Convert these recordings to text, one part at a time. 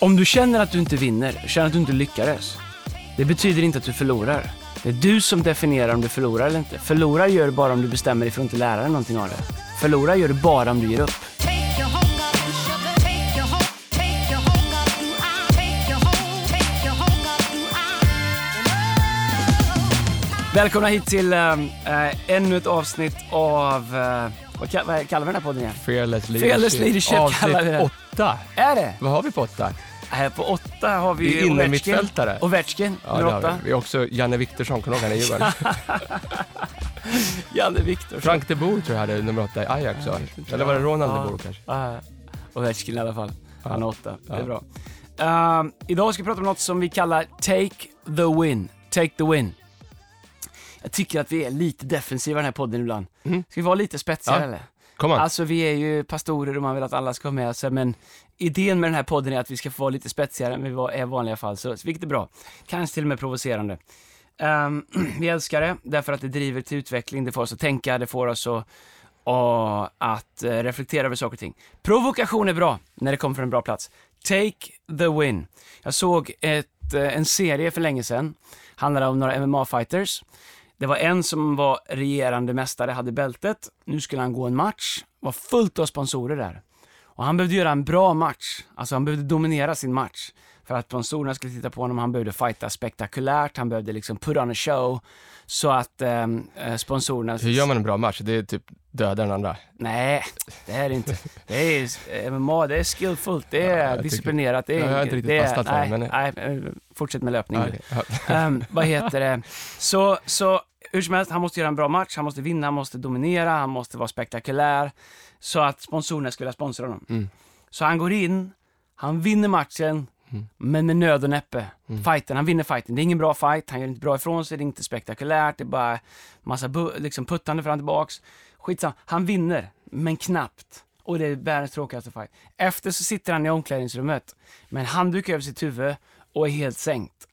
Om du känner att du inte vinner, känner att du inte lyckades, det betyder inte att du förlorar. Det är du som definierar om du förlorar eller inte. Förlorar gör du bara om du bestämmer dig för att inte lära dig någonting av det. Förlorar gör du bara om du ger upp. Välkomna hit till äh, ännu ett avsnitt av, äh, vad, kall- vad kallar vi den här podden igen? Fearless Leadership. Fearless Leadership kallar vi. Avsnitt åtta. Är det? Vad har vi på åtta? Här på åtta har vi Vi är inne Ovechkin. Ja, nummer åtta. vi. vi har också Janne Viktorsson, kommer du ihåg han i Djurgården? Janne Viktor. Frank de Boer tror jag hade nummer åtta i Ajax. va? Eller var det Ronald de Ja. Boer kanske? Uh, Ovechkin i alla fall. Han har åtta. Det är Ja. bra. Ehm, idag ska vi prata om något som vi kallar Take the win. Take the win. Jag tycker att vi är lite defensiva i den här podden ibland. Mm. Ska vi vara lite spetsigare Ja. eller? Kom. Alltså vi är ju pastorer och man vill att alla ska ha med sig, men idén med den här podden är att vi ska få vara lite spetsigare än vi är i vanliga fall, så, vilket är bra. Kanske till och med provocerande. Um, vi älskar det, därför att det driver till utveckling, det får oss att tänka, det får oss att, och att eh, reflektera över saker och ting. Provokation är bra, när det kommer från en bra plats. Take the win. Jag såg ett, eh, en serie för länge sedan, handlade om några MMA-fighters. Det var en som var regerande mästare, hade bältet. Nu skulle han gå en match. var fullt av sponsorer där. Och han behövde göra en bra match. Alltså han behövde dominera sin match. För att sponsorerna skulle titta på honom. Han behövde fighta spektakulärt. Han behövde liksom put on a show. Så att ehm, eh, sponsorerna... Hur gör man en bra match? Det är typ döda den andra. Nej, det är det inte. Det är MMA, det är skillfullt, det är tycker- disciplinerat. Det är, Jag har inte riktigt det är, fastnat för nej, men- nej, eh, fortsätt med löpningen. Ja, ja. Ehm, vad heter det? Så, så hur som helst, han måste göra en bra match, han måste vinna, han måste dominera, han måste vara spektakulär. Så att sponsorerna skulle sponsra honom. Mm. Så han går in, han vinner matchen, men med nöd och näppe. Fighten, han vinner fighten. Det är ingen bra fight, han gör inte bra ifrån sig, det är inte spektakulärt, det är bara massa liksom puttande fram och tillbaks. Skitsam. Han vinner, men knappt. Och det är världens tråkigaste fight. Efter så sitter han i omklädningsrummet med en handduk över sitt huvud och är helt sänkt.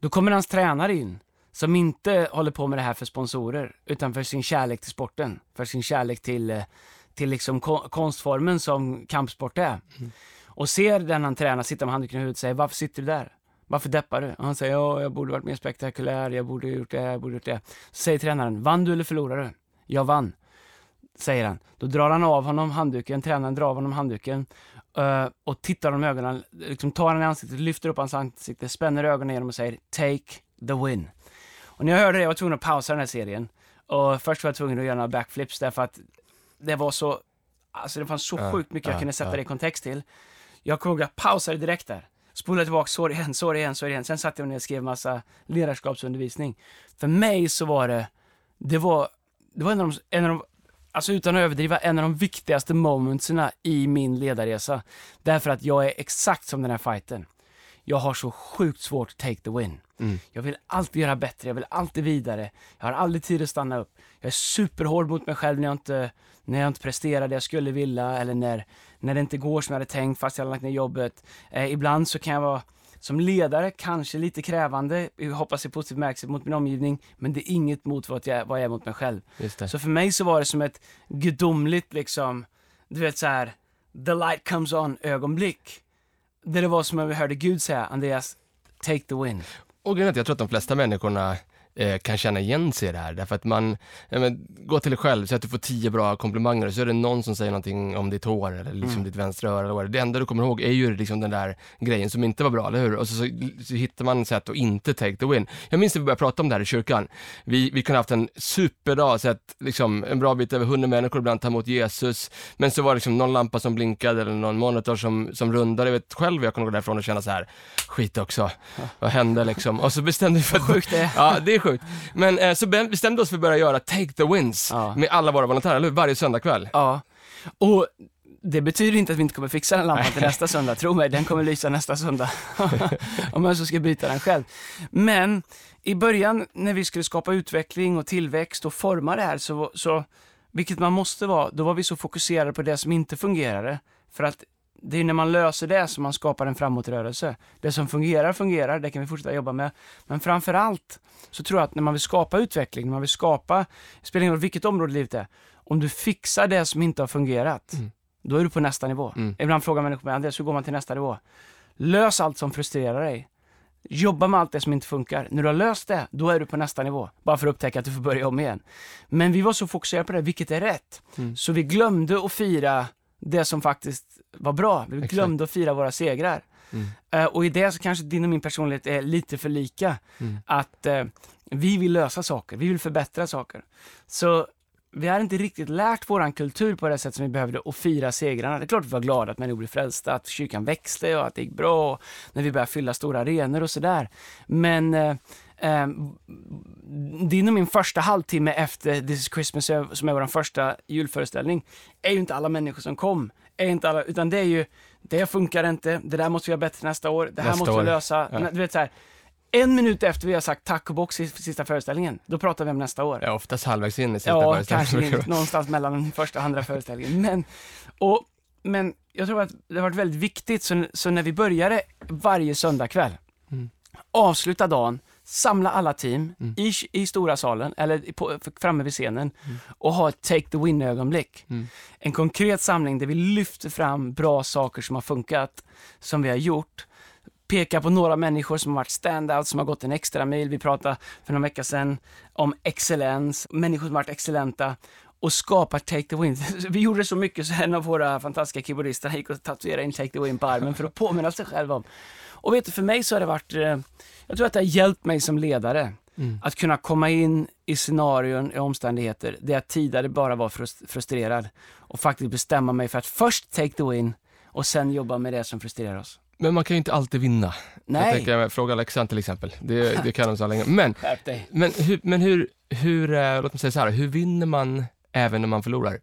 Då kommer hans tränare in, som inte håller på med det här för sponsorer, utan för sin kärlek till sporten. För sin kärlek till, eh, till liksom ko- konstformen som kampsport är. Och ser den han tränar sitta med handduken i huvudet och säger, varför sitter du där? Varför deppar du? Och han säger, ja, jag borde varit mer spektakulär, jag borde gjort det, jag borde gjort det. Så säger tränaren, vann du eller förlorade du? Jag vann, säger han. Då drar han av honom handduken, tränaren drar av honom handduken eh, och tittar honom i ögonen, liksom tar honom i ansiktet, lyfter upp hans ansikte, spänner ögonen igenom och säger “Take the win”. Och när jag hörde det, jag var tvungen att pausa den här serien. Och först var jag tvungen att göra några backflips därför att det var så, alltså det fanns så sjukt mycket jag ja, kunde sätta det i kontext till. Jag kommer ihåg jag pausade direkt där. Spolade tillbaka, så igen, så igen, så igen. Sen satt jag ner och skrev massa ledarskapsundervisning. För mig så var det, det var, det var en av de, en av de alltså utan att överdriva, en av de viktigaste momentserna i min ledarresa. Därför att jag är exakt som den här fighten. Jag har så sjukt svårt att take the win. Mm. Jag vill alltid göra bättre, jag vill alltid vidare. Jag har aldrig tid att stanna upp. Jag är superhård mot mig själv när jag inte, när jag inte presterar det jag skulle vilja eller när, när det inte går som jag hade tänkt fast jag har lagt ner jobbet. Eh, ibland så kan jag vara som ledare kanske lite krävande, hoppas i positiv bemärkelse mot min omgivning, men det är inget mot vad jag, vad jag är mot mig själv. Så för mig så var det som ett gudomligt liksom, du vet så här, the light comes on ögonblick. Där det var som om jag hörde Gud säga, Andreas, take the win. Och grejen jag tror att de flesta människorna eh, kan känna igen sig i det här, därför att man, ja, men, gå till dig själv, så att du får tio bra komplimanger, så är det någon som säger någonting om ditt hår eller liksom Mm. ditt vänstra öra eller vad det enda du kommer ihåg är ju liksom den där grejen som inte var bra, eller hur? Och så, så, så hittar man sätt att inte take the win. Jag minns när vi började prata om det här i kyrkan. Vi, vi kunde haft en superdag, så att liksom en bra bit över hundra människor ibland ta emot Jesus, men så var det liksom någon lampa som blinkade eller någon monitor som, som rundade. Jag vet själv, jag kunde gå därifrån och känna så här, skit också, vad hände liksom? Och så bestämde vi för att Sjukt det. Ja, det är sjukt. Men eh, så be- bestämde oss för att börja göra Take the Wins Ja. med alla våra volontärer, eller? Varje söndagkväll. Ja. Och det betyder inte att vi inte kommer fixa den lampan till nästa söndag, tro mig, den kommer lysa nästa söndag. Om jag så ska byta den själv. Men i början när vi skulle skapa utveckling och tillväxt och forma det här, så, så, vilket man måste vara, då var vi så fokuserade på det som inte fungerade. För att det är när man löser det som man skapar en framåtrörelse. Det som fungerar, fungerar, det kan vi fortsätta jobba med. Men framför allt så tror jag att när man vill skapa utveckling, när man vill skapa, det spelar ingen roll vilket område livet är, om du fixar det som inte har fungerat, Mm. då är du på nästa nivå. Mm. Ibland frågar människor mig, Andreas, hur går man till nästa nivå? Lös allt som frustrerar dig. Jobba med allt det som inte funkar. När du har löst det, då är du på nästa nivå. Bara för att upptäcka att du får börja om igen. Men vi var så fokuserade på det, vilket är rätt. Mm. Så vi glömde att fira det som faktiskt var bra. Vi Exakt. glömde att fira våra segrar. Mm. Eh, och i det så kanske din och min personlighet är lite för lika. Mm. Att eh, vi vill lösa saker, vi vill förbättra saker. Så vi har inte riktigt lärt våran kultur på det sätt som vi behövde att fira segrarna. Det är klart att vi var glada att människor blev frälsta, att kyrkan växte och att det gick bra, och när vi började fylla stora arenor och sådär. Men eh, eh, din och min första halvtimme efter This is Christmas, som är vår första julföreställning, är ju inte alla människor som kom. Är inte alla, utan det är ju, det funkar inte, det där måste vi ha bättre nästa år, det här Nästa måste år. vi lösa. Ja. Du vet så här, en minut efter vi har sagt tack och box i sista föreställningen, då pratar vi om nästa år. Ja, oftast halvvägs in i sista Ja, föreställningen. kanske in, någonstans mellan den första och andra föreställningen. Men, och, men jag tror att det har varit väldigt viktigt, så, så när vi började varje söndagkväll, Mm. avsluta dagen, samla alla team Mm. i, i stora salen, eller på, framme vid scenen, och ha ett take the win-ögonblick. Mm. En konkret samling där vi lyfter fram bra saker som har funkat, som vi har gjort, peka på några människor som har varit standout, som har gått en extra mil. Vi pratade för några vecka sedan om excellens, människor som har varit excellenta och skapa Take the Win. Vi gjorde så mycket så en av våra fantastiska keyboardister gick och tatuerade in Take the Win på armen för att påminna sig själv om. Och vet du, för mig så har det varit, eh, jag tror att det har hjälpt mig som ledare Mm. att kunna komma in i scenarion, i omständigheter där jag tidigare bara var frust- frustrerad och faktiskt bestämma mig för att först take the win och sen jobba med det som frustrerar oss. Men man kan ju inte alltid vinna. Jag Nej, tänker, fråga Alexander till exempel. Det, det kan de så länge. Men, men, hur, men hur, hur, eh, låt mig säga så här, hur vinner man även när man förlorar?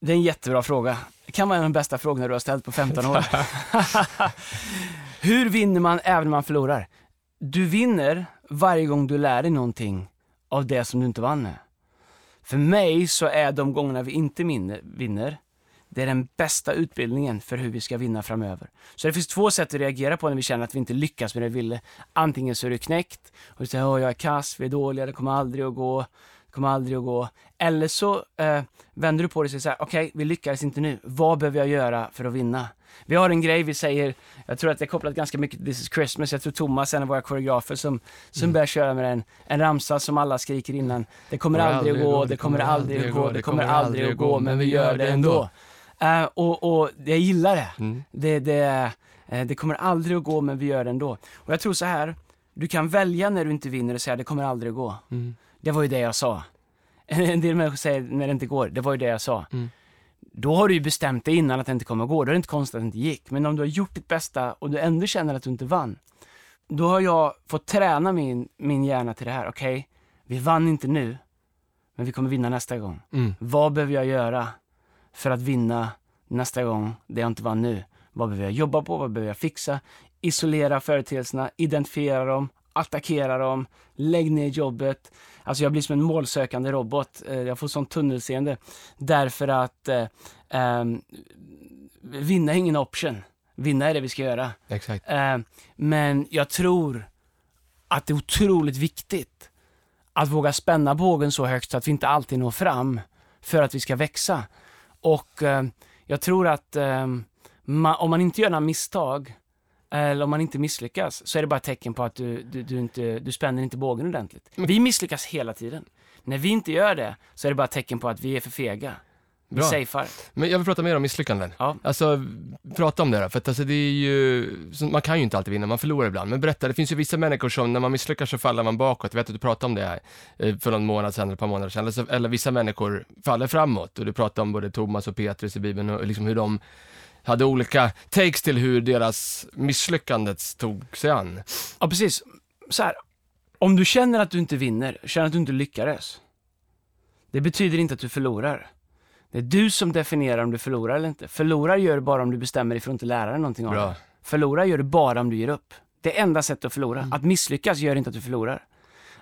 Det är en jättebra fråga. Det kan vara en av de bästa frågorna du har ställt på 15 år. Hur vinner man även när man förlorar? Du vinner varje gång du lär dig någonting av det som du inte vann med. För mig så är de gångerna vi inte vinner, det är den bästa utbildningen för hur vi ska vinna framöver. Så det finns två sätt att reagera på när vi känner att vi inte lyckas med det vi ville. Antingen så är du knäckt och du säger att jag är kass, vi är dåliga, det kommer aldrig att gå, kommer aldrig att gå. Eller så eh, vänder du på det och säger så här, okej vi lyckades inte nu, vad behöver jag göra för att vinna? Vi har en grej vi säger, jag tror att det är kopplat ganska mycket till This is Christmas, jag tror Thomas, en av våra koreografer, som, som börjar köra med en, en ramsa som alla skriker innan. Det kommer aldrig att gå, det kommer aldrig att gå, det kommer aldrig att gå, men vi gör det ändå. Eh, och, och jag gillar det. Mm. Det, det, eh, det kommer aldrig att gå, men vi gör det ändå. Och jag tror så här, du kan välja när du inte vinner och säga det kommer aldrig att gå. Mm. Det var ju det jag sa. En del människor säger när det inte går, det var ju det jag sa. Mm. Då har du ju bestämt dig innan att det inte kommer att gå, då är det inte konstigt att det inte gick. Men om du har gjort ditt bästa och du ändå känner att du inte vann, då har jag fått träna min, min hjärna till det här. Okej, vi vann inte nu, men vi kommer vinna nästa gång. Mm. Vad behöver jag göra för att vinna nästa gång det jag inte vann nu? Vad behöver jag jobba på? Vad behöver jag fixa? Isolera företeelserna, identifiera dem, attackera dem, lägg ner jobbet. Alltså jag blir som en målsökande robot. Eh, Jag får sånt tunnelseende. Därför att eh, ehm, vinna är ingen option. Vinna är det vi ska göra. Exakt. Eh, men jag tror att det är otroligt viktigt att våga spänna bågen så högt så att vi inte alltid når fram för att vi ska växa. Och eh, jag tror att eh, ma- om man inte gör några misstag eller om man inte misslyckas så är det bara ett tecken på att du, du, du, inte, du spänner inte bågen ordentligt. Vi misslyckas hela tiden. När vi inte gör det så är det bara ett tecken på att vi är för fega. Vi Bra. safear. Men jag vill prata mer om misslyckanden. Ja. Alltså, prata om det då, för att alltså, det är ju, man kan ju inte alltid vinna, man förlorar ibland. Men berätta, det finns ju vissa människor som, när man misslyckas så faller man bakåt. Jag vet att du pratade om det här eh, för någon månad sedan, eller ett par månader sedan. Eller, så, eller vissa människor faller framåt. Och du pratade om både Thomas och Petrus i Bibeln och liksom hur de hade olika takes till hur deras misslyckandet tog sig an. Ja, precis. Så här, om du känner att du inte vinner, känner att du inte lyckades, det betyder inte att du förlorar. Det är du som definierar om du förlorar eller inte. Förlorar gör du bara om du bestämmer dig för att inte lära dig någonting av Bra. det. Förlorar gör du bara om du ger upp. Det är enda sättet att förlora. Att misslyckas gör inte att du förlorar.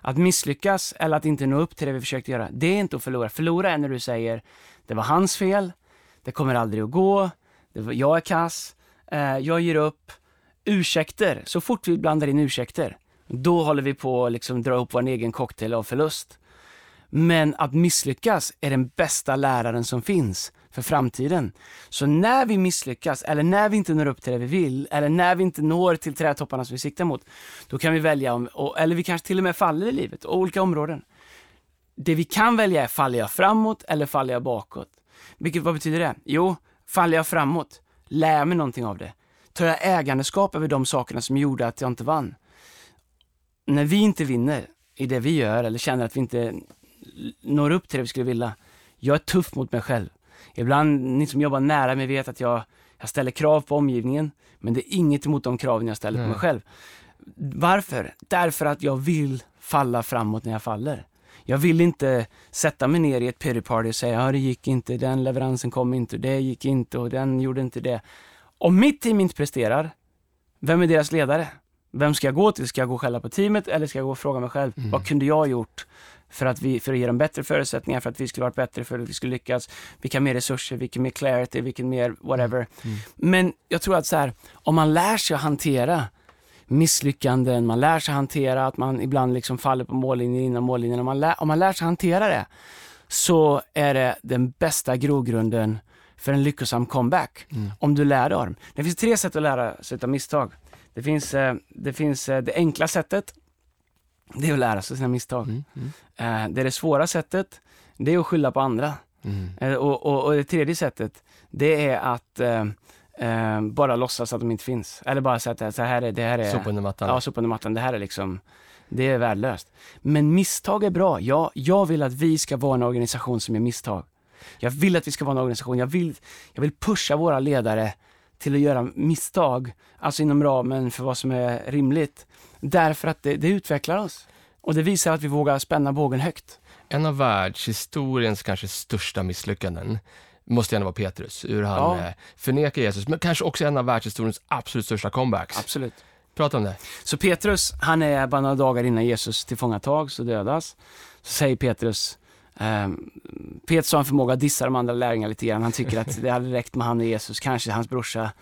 Att misslyckas eller att inte nå upp till det vi försökte göra, det är inte att förlora. Förlora är när du säger, det var hans fel, det kommer aldrig att gå, var, jag är kass, eh, jag ger upp. Ursäkter, så fort vi blandar in ursäkter, då håller vi på att liksom dra upp vår egen cocktail av förlust. Men att misslyckas är den bästa läraren som finns. för framtiden. Så när vi misslyckas, eller när vi inte når upp till det vi vill, eller när vi inte når till trädtopparna som vi siktar mot, då kan vi välja om, och- eller vi kanske till och med faller i livet, och olika områden. Det vi kan välja är, faller jag framåt eller faller jag bakåt? Vilket, vad betyder det? Jo, faller jag framåt, lär mig någonting av det. Tar jag ägandeskap över de sakerna som gjorde att jag inte vann? När vi inte vinner i det vi gör, eller känner att vi inte når upp till det vi skulle vilja, jag är tuff mot mig själv. Ibland, ni som jobbar nära mig vet att jag, jag ställer krav på omgivningen, men det är inget emot de kraven jag ställer på Nej. mig själv. Varför? Därför att jag vill falla framåt när jag faller. Jag vill inte sätta mig ner i ett pity party och säga, ja det gick inte, den leveransen kom inte, det gick inte och den gjorde inte det. Om mitt team inte presterar, vem är deras ledare? Vem ska jag gå till? Ska jag gå och skälla på teamet eller ska jag gå och fråga mig själv, vad kunde jag ha gjort för att, vi, för att ge dem bättre förutsättningar, för att vi skulle varit bättre, för att vi skulle lyckas, vilka mer resurser, vilken mer clarity, vilken mer whatever. Men jag tror att så här, om man lär sig att hantera misslyckanden, man lär sig hantera att man ibland liksom faller på mållinjen innan mållinjen. Om man, lär, om man lär sig hantera det så är det den bästa grogrunden för en lyckosam comeback. Om du lär dig av dem. Det finns tre sätt att lära sig av misstag. Det finns, eh, det finns eh, det enkla sättet, det är att lära sig sina misstag. Mm, mm, Eh, Det är det svåra sättet, det är att skylla på andra. mm. Och, och, och det tredje sättet, det är att eh, bara låtsas att de inte finns. Eller bara säga att så här är, det här är... Sopa under mattan. Ja, sopa under mattan. Det här är liksom, det är värdelöst. Men misstag är bra. Jag, jag vill att vi ska vara en organisation som gör misstag. Jag vill att vi ska vara en organisation, jag vill, jag vill pusha våra ledare till att göra misstag, alltså inom ramen för vad som är rimligt. Därför att det, det utvecklar oss. Och det visar att vi vågar spänna bågen högt. En av världshistoriens kanske största misslyckanden måste ändå vara Petrus, hur han Ja. eh, förnekar Jesus, men kanske också en av världshistoriens absolut största comebacks. Absolut. Prata om det. Så Petrus, han är bara några dagar innan Jesus tillfångatags och dödas. Så säger Petrus, ehm, Petrus har en förmåga att dissa de andra lärjungarna lite grann. Han tycker att det hade räckt med han och Jesus, kanske hans brorsa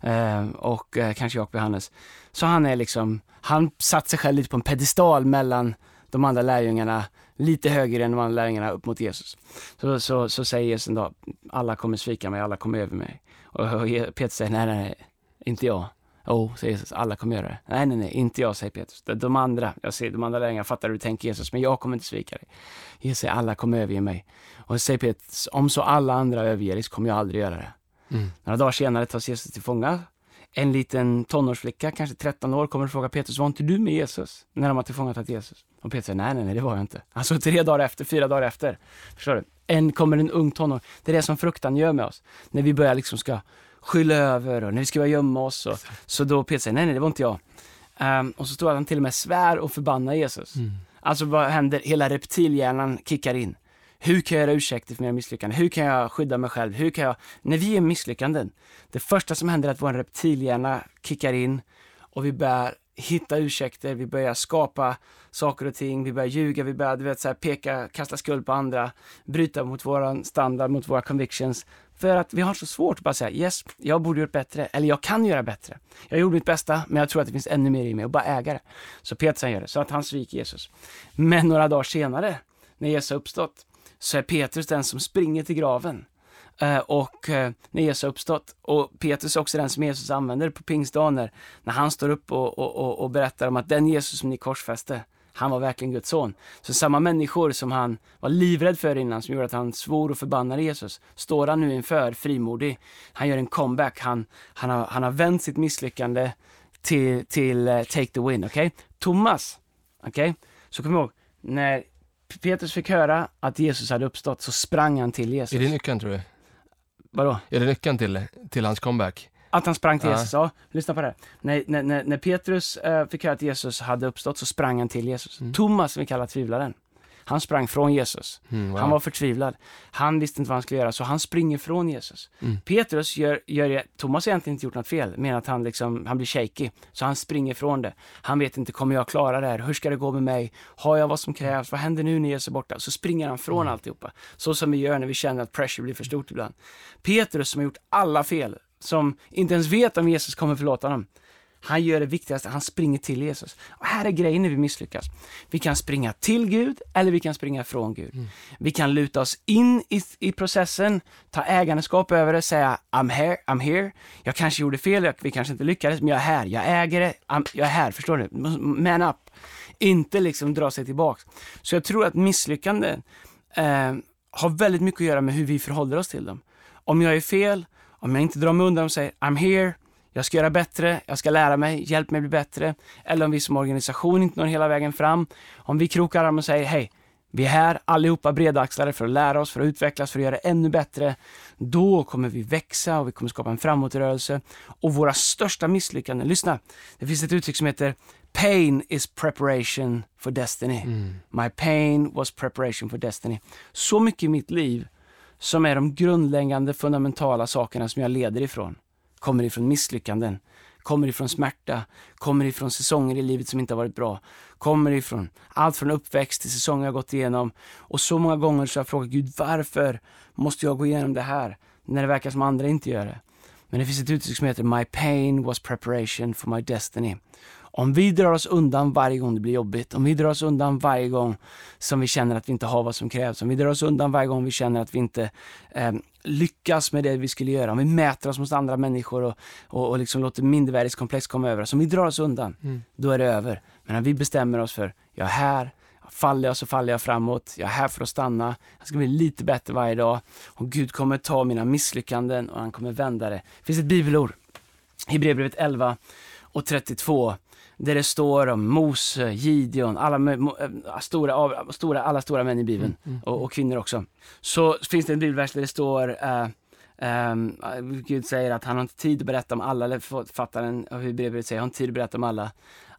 ehm, och eh, kanske Jakob och Johannes. Så han är liksom, han satt sig själv lite på en pedestal mellan de andra lärjungarna, lite högre än de andra lärjungarna upp mot Jesus. Så, så, så säger Jesus en dag, alla kommer svika mig, alla kommer över mig. Och, och Petrus säger, nej, nej, nej, inte jag. Jo, säger Jesus, alla kommer göra det. Nej, nej, nej, inte jag, säger Petrus. De, de andra, jag ser de andra lärjungarna fattar hur du tänker Jesus, men jag kommer inte svika dig. Jesus säger, alla kommer överge mig. Och säger Petrus, om så alla andra överger dig så kommer jag aldrig göra det. Mm. Några dagar senare tas Jesus till fånga. En liten tonårsflicka, kanske 13 år, kommer och frågar Petrus, var inte du med Jesus? När de har tillfångatagit Jesus. Och Petrus säger, nej, nej, nej, det var jag inte. Alltså tre dagar efter, fyra dagar efter. Förstår du? En kommer en ung tonår. Det är det som fruktan gör med oss. När vi börjar liksom ska skylla över och när vi ska börja gömma oss. Och, så då Petrus säger, nej, nej, det var inte jag. Ehm, och så står att han till och med svär och förbannar Jesus. Alltså vad händer? Hela reptilhjärnan kickar in. Hur kan jag göra ursäkter för mina misslyckanden? Hur kan jag skydda mig själv? Hur kan jag... När vi är misslyckanden, det första som händer är att vår reptilhjärna kickar in och vi börjar hitta ursäkter, vi börjar skapa saker och ting, vi börjar ljuga, vi börjar du vet, så här, peka, kasta skuld på andra, bryta mot våran standard, mot våra convictions. För att vi har så svårt att bara säga yes, jag borde gjort bättre, eller jag kan göra bättre. Jag gjorde mitt bästa, men jag tror att det finns ännu mer i mig och bara äga det. Så Petrus gör det, så att han sviker Jesus. Men några dagar senare, när Jesus har uppstått, så är Petrus den som springer till graven. Eh, och eh, när Jesus har uppstått. Och Petrus är också den som Jesus använder på pingstdagen när, när han står upp och, och, och, berättar om att den Jesus som ni korsfäste, han var verkligen Guds son. Så samma människor som han var livrädd för innan, som gjorde att han svor och förbannade Jesus, står han nu inför frimodig. Han gör en comeback, han, han, har, han har vänt sitt misslyckande till, till uh, take the win, okej? Thomas, okej? Så kom ihåg, när Petrus fick höra att Jesus hade uppstått så sprang han till Jesus. Är det nyckeln tror du? Vadå? Är det nyckeln till, till hans comeback? Att han sprang till Ja. Jesus, ja. Lyssna på det här. När, när, när, Petrus eh, fick höra att Jesus hade uppstått så sprang han till Jesus. Thomas, som vi kallar tvivlaren, han sprang från Jesus. Mm, wow. Han var förtvivlad. Han visste inte vad han skulle göra, så han springer från Jesus. Mm. Petrus gör, gör det, Thomas har egentligen inte gjort något fel, men att han, liksom, han blir shaky. Så han springer från det. Han vet inte, kommer jag klara det här? Hur ska det gå med mig? Har jag vad som krävs? Vad händer nu när Jesus är borta? Så springer han från alltihopa. Så som vi gör när vi känner att pressure blir för stort ibland. Petrus som har gjort alla fel, som inte ens vet om Jesus kommer förlåta honom. Han gör det viktigaste, han springer till Jesus. Och här är grejen när vi misslyckas. Vi kan springa till Gud eller vi kan springa från Gud. Vi kan luta oss in i, i processen, ta ägandeskap över det, säga I'm here, I'm here. Jag kanske gjorde fel, jag, vi kanske inte lyckades, men jag är här, jag äger det, I'm, jag är här, förstår du? Man up. Inte liksom dra sig tillbaks. Så jag tror att misslyckanden eh, har väldigt mycket att göra med hur vi förhåller oss till dem. Om jag är fel, om jag inte drar mig undan och säger I'm here, jag ska göra bättre, jag ska lära mig, hjälp mig bli bättre. Eller om vi som organisation inte når hela vägen fram. Om vi krokar arm och säger hej, vi är här allihopa bredaxlade för att lära oss, för att utvecklas, för att göra det ännu bättre. Då kommer vi växa och vi kommer skapa en framåtrörelse. Och våra största misslyckanden, lyssna, det finns ett uttryck som heter Pain is preparation for destiny. My pain was preparation for destiny. Så mycket i mitt liv som är de grundläggande fundamentala sakerna som jag leder ifrån. Kommer ifrån misslyckanden, kommer ifrån smärta, kommer ifrån säsonger i livet som inte har varit bra, kommer ifrån allt från uppväxt till säsonger jag gått igenom. Och så många gånger så har jag frågat Gud, varför måste jag gå igenom det här när det verkar som andra inte gör det? Men det finns ett uttryck som heter My pain was preparation for my destiny. Om vi drar oss undan varje gång det blir jobbigt, om vi drar oss undan varje gång som vi känner att vi inte har vad som krävs, om vi drar oss undan varje gång vi känner att vi inte eh, lyckas med det vi skulle göra, om vi mäter oss mot andra människor och, och, och liksom låter mindervärdeskomplex komma över oss, om vi drar oss undan, då är det över. Men när vi bestämmer oss för, jag är här, faller jag så faller jag framåt, jag är här för att stanna, jag ska bli lite bättre varje dag och Gud kommer ta mina misslyckanden och han kommer vända det. Det finns ett bibelord, Hebreerbrevet 11 och 32 där det står om Mose, Gideon, alla, äh, stora, stora, alla stora män i Bibeln och, och kvinnor också. Så finns det en bibelvers där det står äh, ehm, Gud säger att han har inte tid att berätta om alla, eller författaren av Hebreerbrevet säger, han har inte tid att berätta om alla.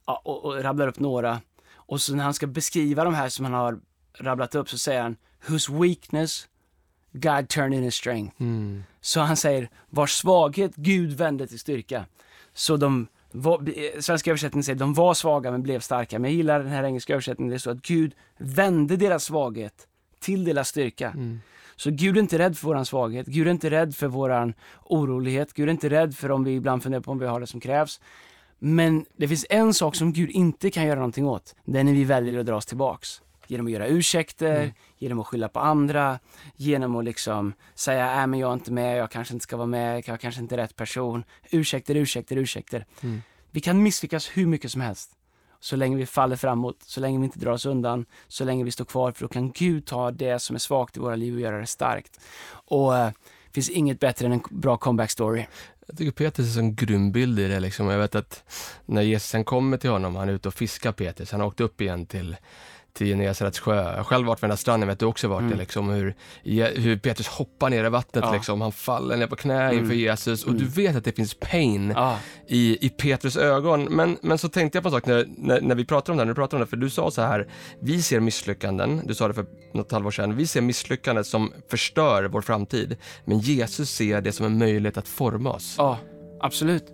Ja, och, och rabblar upp några. Och så när han ska beskriva de här som han har rabblat upp så säger han, whose weakness God turned in his strength. Mm. Så han säger, vars svaghet Gud vände till styrka. Så de var, svenska översättningen säger, de var svaga men blev starka. Men jag gillar den här engelska översättningen, det är så att Gud vände deras svaghet till deras styrka. Så Gud är inte rädd för våran svaghet, Gud är inte rädd för våran orolighet, Gud är inte rädd för om vi ibland funderar på om vi har det som krävs. Men det finns en sak som Gud inte kan göra någonting åt. Det är när vi väljer att dra oss tillbaks. Genom att göra ursäkter, genom att skylla på andra, genom att liksom säga, äh men jag är inte med, jag kanske inte ska vara med, jag kanske inte är rätt person. Ursäkter, ursäkter, ursäkter. Vi kan misslyckas hur mycket som helst. Så länge vi faller framåt, så länge vi inte drar oss undan, så länge vi står kvar, för då kan Gud ta det som är svagt i våra liv och göra det starkt. Och det finns inget bättre än en bra comeback story. Jag tycker Petrus är en sån grym bild i det liksom. Jag vet att när Jesus sen kommer till honom, han är ute och fiskar Petrus, han har åkt upp igen till till Genesarets sjö. Jag har själv varit vid den här stranden, vet du också varit Mm. det liksom, hur, hur Petrus hoppar ner i vattnet Ja. liksom, han faller ner på knä inför Mm. Jesus och Mm. du vet att det finns pain Ja, i, i Petrus ögon. Men, men så tänkte jag på en sak när, när, när vi pratade om det, här, när du pratade om det, för du sa så här, vi ser misslyckanden, du sa det för något halvår sedan, vi ser misslyckanden som förstör vår framtid, men Jesus ser det som en möjlighet att forma oss. ja absolut.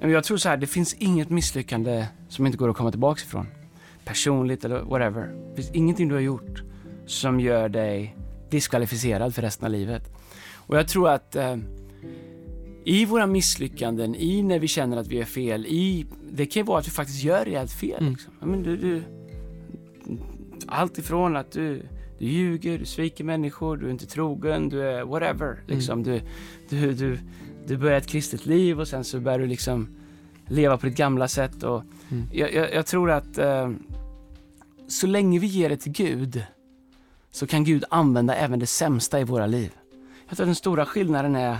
Jag tror så här, det finns inget misslyckande som inte går att komma tillbaka ifrån. Personligt eller whatever. Det finns ingenting du har gjort som gör dig diskvalificerad för resten av livet. Och jag tror att eh, i våra misslyckanden, i när vi känner att vi är fel, i, det kan ju vara att vi faktiskt gör rejält fel. Mm. Liksom. Men du, du, allt ifrån att du, du ljuger, du sviker människor, du är inte trogen, du är whatever. Liksom. Du, du, du, du börjar ett kristet liv och sen så börjar du liksom leva på ditt gamla sätt. Och Mm. jag, jag, jag tror att eh, så länge vi ger det till Gud så kan Gud använda även det sämsta i våra liv. Jag tror att den stora skillnaden är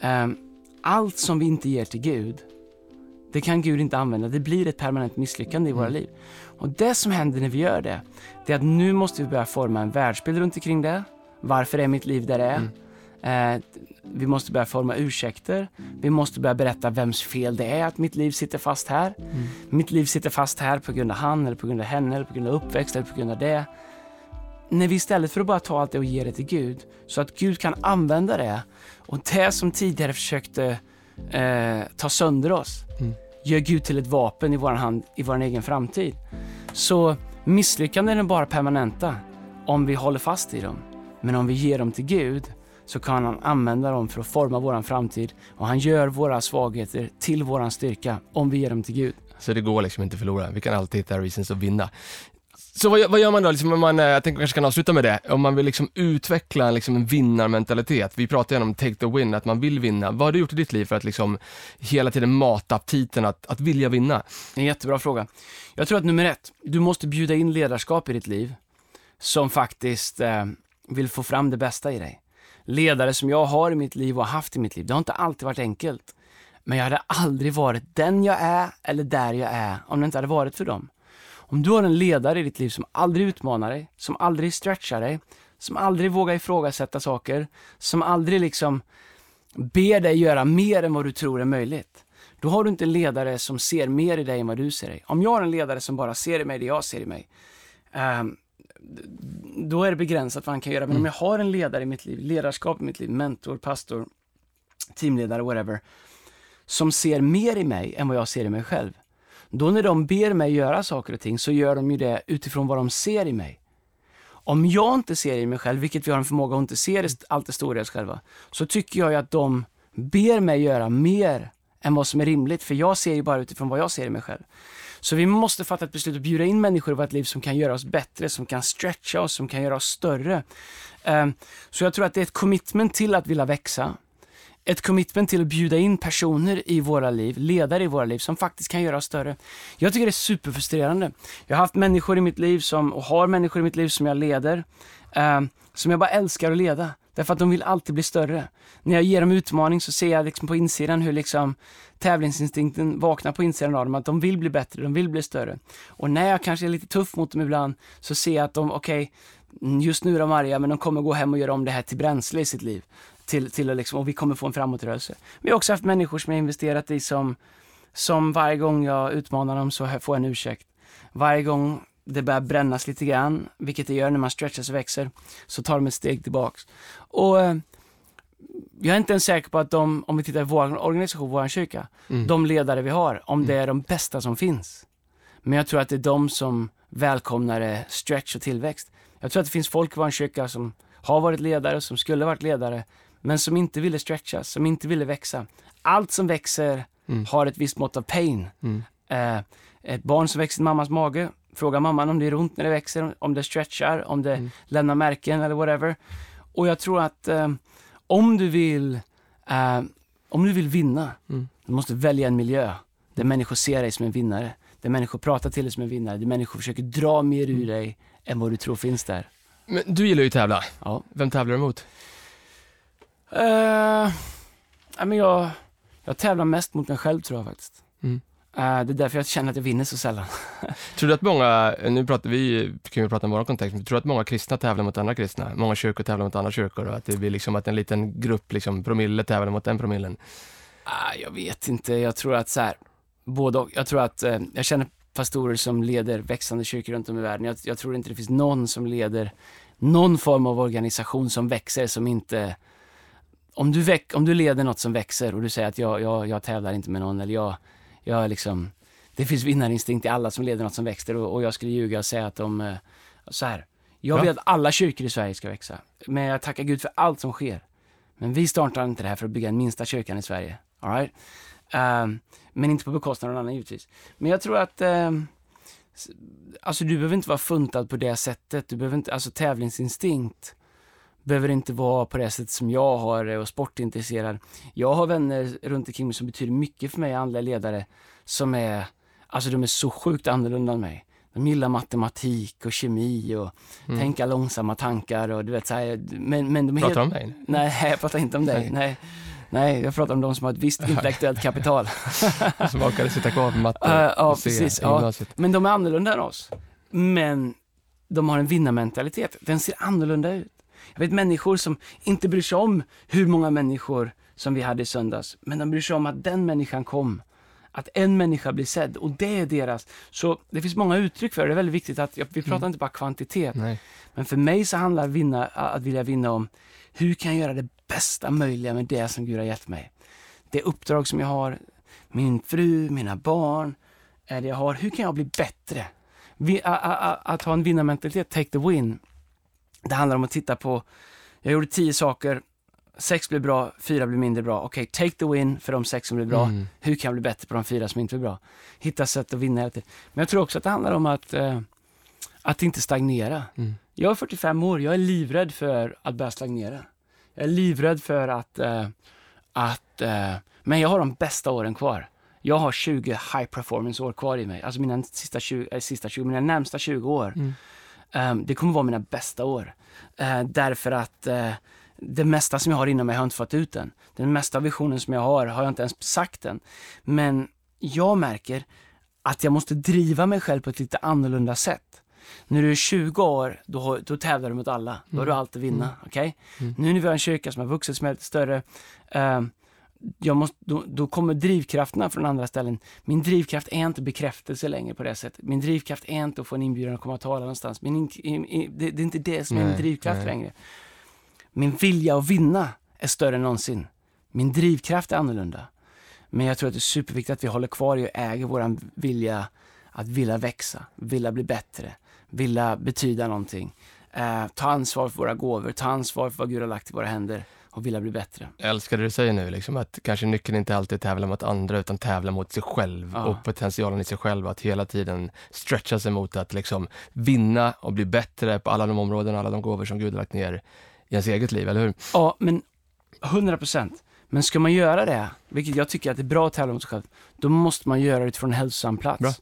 eh, allt som vi inte ger till Gud, det kan Gud inte använda. Det blir ett permanent misslyckande i våra Mm. liv. Och det som händer när vi gör det, det är att nu måste vi börja forma en världsbild runt omkring det. Varför är mitt liv där det är? Eh, vi måste börja forma ursäkter. Vi måste börja berätta vems fel det är att mitt liv sitter fast här. Mitt liv sitter fast här på grund av han, eller på grund av henne, eller på grund av uppväxt, eller på grund av det. När vi istället för att bara ta allt det och ge det till Gud, så att Gud kan använda det och det som tidigare försökte eh, ta sönder oss, Mm. gör Gud till ett vapen i vår hand, i vår egen framtid. Så misslyckanden är bara permanenta om vi håller fast i dem. Men om vi ger dem till Gud så kan han använda dem för att forma våran framtid och han gör våra svagheter till våran styrka om vi ger dem till Gud. Så det går liksom inte att förlora. Vi kan alltid hitta reasons att vinna. Så vad, gör- vad gör man då? Liksom om man, eh, jag tänker kanske kan avsluta med det. Om man vill liksom utveckla liksom en vinnarmentalitet. Vi pratar ju om take the win, att man vill vinna. Vad har du gjort i ditt liv för att liksom hela tiden mata aptiten att, att vilja vinna? En jättebra fråga. Jag tror att nummer ett, du måste bjuda in ledarskap i ditt liv som faktiskt eh, vill få fram det bästa i dig. Ledare som jag har i mitt liv och har haft i mitt liv, det har inte alltid varit enkelt. Men jag hade aldrig varit den jag är eller där jag är om det inte hade varit för dem. Om du har en ledare i ditt liv som aldrig utmanar dig, som aldrig stretchar dig, som aldrig vågar ifrågasätta saker, som aldrig liksom ber dig göra mer än vad du tror är möjligt. Då har du inte en ledare som ser mer i dig än vad du ser i dig. Om jag har en ledare som bara ser i mig det jag ser i mig, ehm, då är det begränsat vad han kan göra. Men om jag har en ledare i mitt liv, ledarskap i mitt liv, mentor, pastor, teamledare, whatever, som ser mer i mig än vad jag ser i mig själv. Då när de ber mig göra saker och ting så gör de ju det utifrån vad de ser i mig. Om jag inte ser i mig själv, vilket vi har en förmåga att inte se allt det stora i oss själva, så tycker jag ju att de ber mig göra mer än vad som är rimligt, för jag ser ju bara utifrån vad jag ser i mig själv. Så vi måste fatta ett beslut att bjuda in människor i vårt liv som kan göra oss bättre, som kan stretcha oss, som kan göra oss större. Ehm, så jag tror att det är ett commitment till att vilja växa. Ett commitment till att bjuda in personer i våra liv, ledare i våra liv, som faktiskt kan göra oss större. Jag tycker det är superfrustrerande. Jag har haft människor i mitt liv som, och har människor i mitt liv som jag leder, eh, som jag bara älskar att leda. Därför att de vill alltid bli större. När jag ger dem utmaning så ser jag liksom på insidan hur liksom tävlingsinstinkten vaknar på insidan av dem, att de vill bli bättre, de vill bli större. Och när jag kanske är lite tuff mot dem ibland, så ser jag att de, okej, okay, just nu är de arga, men de kommer gå hem och göra om det här till bränsle i sitt liv. Till, till att liksom, och vi kommer få en framåtrörelse. Vi har också haft människor som jag investerat i som, som varje gång jag utmanar dem så får jag en ursäkt. Varje gång det börjar brännas lite grann, vilket det gör när man stretchas och växer, så tar de ett steg tillbaks. Och eh, jag är inte ens säker på att de, om vi tittar på vår organisation, vår kyrka, Mm. de ledare vi har, om det är de bästa som finns. Men jag tror att det är de som välkomnar eh, stretch och tillväxt. Jag tror att det finns folk i vår kyrka som har varit ledare, som skulle varit ledare, men som inte ville stretchas, som inte ville växa. Allt som växer Mm. har ett visst mått av pain. Mm. Eh, ett barn som växer i mammas mage, frågar mamman om det är ont när det växer, om det stretchar, om det Mm. lämnar märken eller whatever. Och jag tror att eh, om du vill eh, om du vill vinna, Mm. du måste välja en miljö där människor ser dig som en vinnare. Där människor pratar till dig som en vinnare, där människor försöker dra mer Mm. ur dig än vad du tror finns där. Men du gillar ju att tävla. Ja. Vem tävlar du mot? Uh, ja, men jag, jag tävlar mest mot mig själv tror jag faktiskt. Mm. Eh, det är därför jag känner att jag vinner så sällan. Tror du att många, nu pratar vi, kan vi prata om vår kontext, men tror du att många kristna tävlar mot andra kristna? Många kyrkor tävlar mot andra kyrkor och att det blir liksom att en liten grupp, liksom promille tävlar mot den promillen? Ah, jag vet inte, jag tror att så här, både och. Jag tror att, eh, jag känner pastorer som leder växande kyrkor runt om i världen. Jag, jag tror inte det finns någon som leder någon form av organisation som växer som inte om du, väck, om du leder något som växer och du säger att jag, jag, jag tävlar inte med någon eller jag, jag liksom, det finns vinnarinstinkt i alla som leder något som växer och, och jag skulle ljuga och säga att de, eh, så här, jag Ja. vill att alla kyrkor i Sverige ska växa. Men jag tackar Gud för allt som sker. Men vi startar inte det här för att bygga den minsta kyrkan i Sverige. All right? Ehm, men inte på bekostnad av någon annan givetvis. Men jag tror att, s- alltså du behöver inte vara funtad på det sättet. Du behöver inte, alltså tävlingsinstinkt behöver inte vara på det sättet som jag har eh, och sportintresserad. Jag har vänner runt omkring mig som betyder mycket för mig, andliga ledare, som är, alltså de är så sjukt annorlunda än mig. De gillar matematik och kemi och Mm. tänka långsamma tankar och du vet så här, men, men de är Pratar helt... om mig? Nej, jag pratar inte om dig. Nej. Nej. Nej, jag pratar om de som har ett visst intellektuellt kapital. Som orkade sitta kvar på matte Ja, ja, och se precis, ja. Men de är annorlunda än oss. Men de har en vinnarmentalitet. Den ser annorlunda ut. Jag vet människor som inte bryr sig om hur många människor som vi hade i söndags. Men de bryr sig om att den människan kom. Att en människa blir sedd och det är deras. Så det finns många uttryck för det. Det är väldigt viktigt att, vi pratar Mm. inte bara kvantitet. Nej. Men för mig så handlar vinna, att vilja vinna om hur kan jag göra det bästa möjliga med det som Gud har gett mig. Det uppdrag som jag har, min fru, mina barn, är det jag har. Hur kan jag bli bättre? Vi, a, a, a, att ha en vinnarmentalitet, take the win. Det handlar om att titta på, jag gjorde tio saker sex blir bra, fyra blir mindre bra. Okej, take the win för de sex som blir bra. Mm. Hur kan jag bli bättre på de fyra som inte blir bra? Hitta sätt att vinna hela tiden. Men jag tror också att det handlar om att, eh, att inte stagnera. Mm. Jag är 45 år, jag är livrädd för att börja stagnera. Jag är livrädd för att, eh, att eh, men jag har de bästa åren kvar. Jag har 20 high performance år kvar i mig, alltså mina sista 20, äh, sista 20 mina närmsta 20 år. Mm. Ehm, det kommer vara mina bästa år. Eh, därför att eh, det mesta som jag har inom mig har jag inte fått ut än. Den mesta visionen som jag har har jag inte ens sagt än. Men jag märker att jag måste driva mig själv på ett lite annorlunda sätt. När du är 20 år, då, då tävlar du mot alla. Då har du allt att vinna. okej? Mm. Nu när vi har en kyrka som har vuxit, som är lite större, ehm, jag måste, då, då kommer drivkrafterna från andra ställen. Min drivkraft är inte bekräftelse längre på det sättet. Min drivkraft är inte att få en inbjudan att komma och tala någonstans. Min, in, in, in, det, det är inte det som är min drivkraft nej. längre. Min vilja att vinna är större än någonsin. Min drivkraft är annorlunda. Men jag tror att det är superviktigt att vi håller kvar i och äger vår vilja att vilja växa, vilja bli bättre, vilja betyda någonting. Eh, ta ansvar för våra gåvor, ta ansvar för vad Gud har lagt i våra händer och vilja bli bättre. Jag älskar det du säger nu, liksom, att kanske nyckeln inte alltid är tävla mot andra, utan tävla mot sig själv Ja. och potentialen i sig själv. Att hela tiden stretcha sig mot att liksom vinna och bli bättre på alla de områden, alla de gåvor som Gud har lagt ner i ens eget liv, eller hur? Ja, men 100 procent. Men ska man göra det, vilket jag tycker att det är bra att tävla mot sig själv, då måste man göra det utifrån en hälsosam plats. Bra.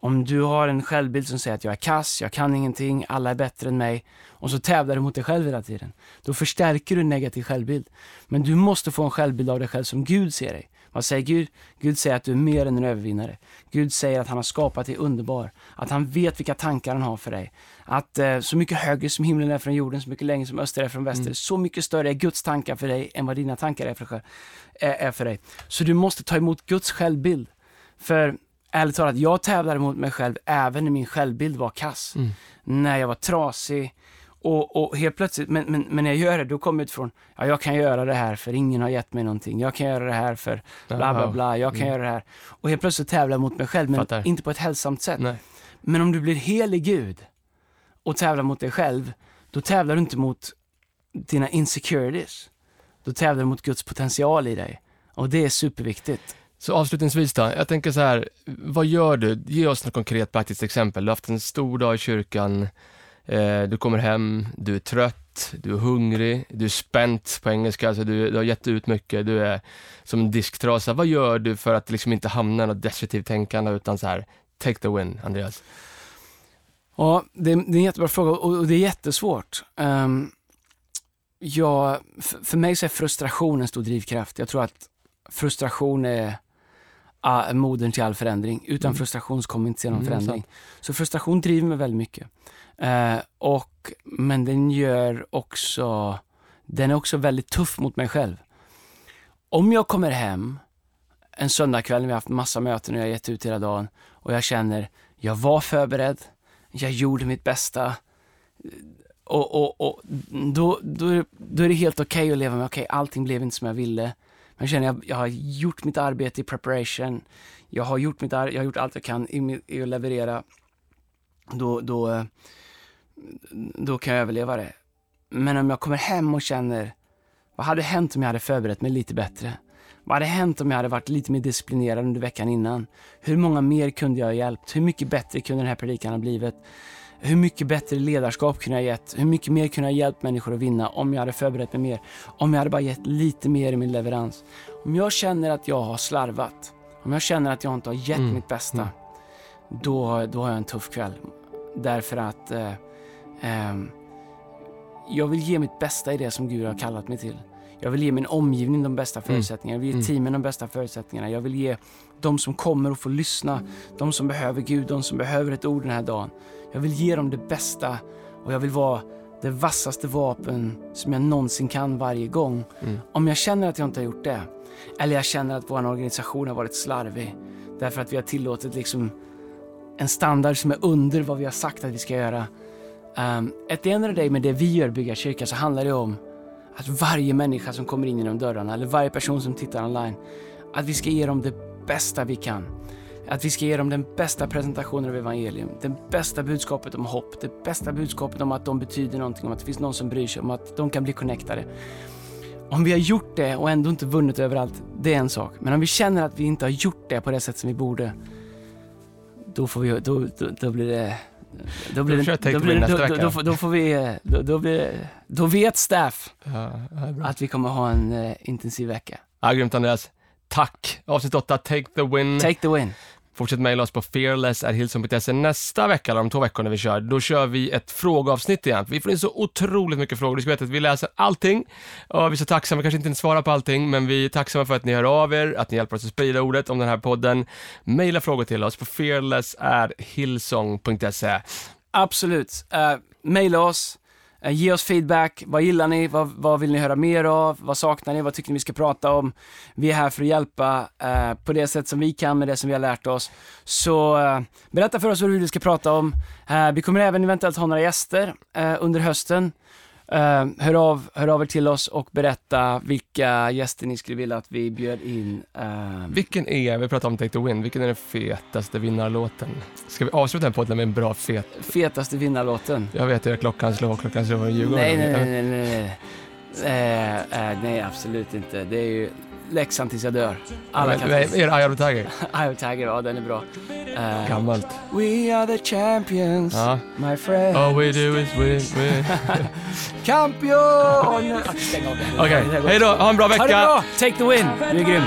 Om du har en självbild som säger att jag är kass, jag kan ingenting, alla är bättre än mig och så tävlar du mot dig själv hela tiden. Då förstärker du en negativ självbild. Men du måste få en självbild av dig själv som Gud ser dig. Vad säger Gud? Gud säger att du är mer än en övervinnare. Gud säger att han har skapat dig underbar. Att han vet vilka tankar han har för dig. Att eh, så mycket högre som himlen är från jorden, så mycket längre som öster är från väster. Mm. Så mycket större är Guds tankar för dig än vad dina tankar är för, är, är för dig. Så du måste ta emot Guds självbild. För ärligt talat, jag tävlade mot mig själv även när min självbild var kass. Mm. När jag var trasig. Och, och helt plötsligt, men, men, men när jag gör det, då kommer jag utifrån, ja jag kan göra det här för ingen har gett mig någonting. Jag kan göra det här för bla bla bla, jag kan Mm. göra det här. Och helt plötsligt tävlar jag mot mig själv, men Fattar. inte på ett hälsosamt sätt. Nej. Men om du blir helig Gud och tävlar mot dig själv, då tävlar du inte mot dina insecurities. Då tävlar du mot Guds potential i dig. Och det är superviktigt. Så avslutningsvis då, jag tänker så här, vad gör du? Ge oss något konkret praktiskt exempel. Du har haft en stor dag i kyrkan, eh, du kommer hem, du är trött, du är hungrig, du är spänt på engelska, alltså du, du har gett ut mycket, du är som en disktrasa. Vad gör du för att liksom inte hamna i något destruktivt tänkande utan så här, take the win, Andreas? Ja, det är, det är en jättebra fråga och, och det är jättesvårt. Ehm, um, ja, för, för mig så är frustration en stor drivkraft. Jag tror att frustration är uh, modern till all förändring. Utan Mm. frustration så kommer inte se någon Mm, förändring. sant. Så frustration driver mig väldigt mycket. Eh, och, men den gör också, den är också väldigt tuff mot mig själv. Om jag kommer hem en söndagkväll när vi har haft massa möten och jag har gett ut hela dagen och jag känner, jag var förberedd, jag gjorde mitt bästa. Och, och, och då, då, är- då är det helt okej att leva med, okej allting blev inte som jag ville. Men jag känner att jag har gjort mitt arbete i preparation. Jag har gjort, mitt ar- jag har gjort allt jag kan i, mi- i att leverera. Då, då, då kan jag överleva det. Men om jag kommer hem och känner, vad hade hänt om jag hade förberett mig lite bättre? Vad hade hänt om jag hade varit lite mer disciplinerad under veckan innan? Hur många mer kunde jag ha hjälpt? Hur mycket bättre kunde den här predikan ha blivit? Hur mycket bättre ledarskap kunde jag ha gett? Hur mycket mer kunde jag ha hjälpt människor att vinna om jag hade förberett mig mer? Om jag hade bara gett lite mer i min leverans? Om jag känner att jag har slarvat, om jag känner att jag inte har gett Mm, mitt bästa, mm. då, då har jag en tuff kväll. Därför att eh, ehm, jag vill ge mitt bästa i det som Gud har kallat mig till. Jag vill ge min omgivning de bästa förutsättningarna. Jag vill ge Mm. teamen de bästa förutsättningarna. Jag vill ge de som kommer och får lyssna, de som behöver Gud, de som behöver ett ord den här dagen. Jag vill ge dem det bästa och jag vill vara det vassaste vapen som jag någonsin kan varje gång. Mm. Om jag känner att jag inte har gjort det, eller jag känner att vår organisation har varit slarvig, därför att vi har tillåtit liksom en standard som är under vad vi har sagt att vi ska göra. Um, at the end of the day, med det vi gör, bygga kyrka, så handlar det om att varje människa som kommer in genom dörrarna, eller varje person som tittar online, att vi ska ge dem det bästa vi kan. Att vi ska ge dem den bästa presentationen av evangelium, det bästa budskapet om hopp, det bästa budskapet om att de betyder någonting, om att det finns någon som bryr sig, om att de kan bli connectade. om vi har gjort det och ändå inte vunnit överallt, det är en sak. Men om vi känner att vi inte har gjort det på det sätt som vi borde, då får vi, då, då, då blir det... Då blir det, då, blir då, då, då, får- då får vi, då, då blir då vet staff Ja, att vi kommer ha en eh, intensiv vecka. Ja, grymt Andreas. Tack! Avsnitt 8, Take the Win. Take the win. Fortsätt mejla oss på fearless.hilson.se. nästa vecka, eller om två veckor när vi kör. Då kör vi ett frågeavsnitt igen. Vi får in så otroligt mycket frågor. Du ska veta att vi läser allting. Och vi är så tacksamma, vi kanske inte svarar på allting, men vi är tacksamma för att ni hör av er, att ni hjälper oss att sprida ordet om den här podden. Mejla frågor till oss på fearless.hilson.se. Absolut. Uh, mejla oss. Eh, ge oss feedback. Vad gillar ni? Vad, vad vill ni höra mer av? Vad saknar ni? Vad tycker ni vi ska prata om? Vi är här för att hjälpa eh, på det sätt som vi kan med det som vi har lärt oss. Så eh, berätta för oss vad du vill vi ska prata om. Eh, vi kommer även eventuellt ha några gäster eh, under hösten. Eh, hör, av, hör av er till oss och berätta vilka gäster ni skulle vilja att vi bjöd in. eh, Vilken är, vi pratar om Take the Win, vilken är den fetaste vinnarlåten? Ska vi avsluta den podden med en bra fet? fetaste vinnarlåten. Jag vet att klockan slår, klockan slår i Djurgården. Nej, nej, nej, nej, nej. Eh, nej, absolut inte. Det är ju Leksand tills jag dör. Alla kan... Är det Eye of the Tiger? Eye of Tiger, ja den är bra. Eh, Gammalt. We are the champions, Ja. my friend. All we do is win, win. Det. Okej, går hej då, ha en bra Ha det vecka! bra! Take the win! Du är grym.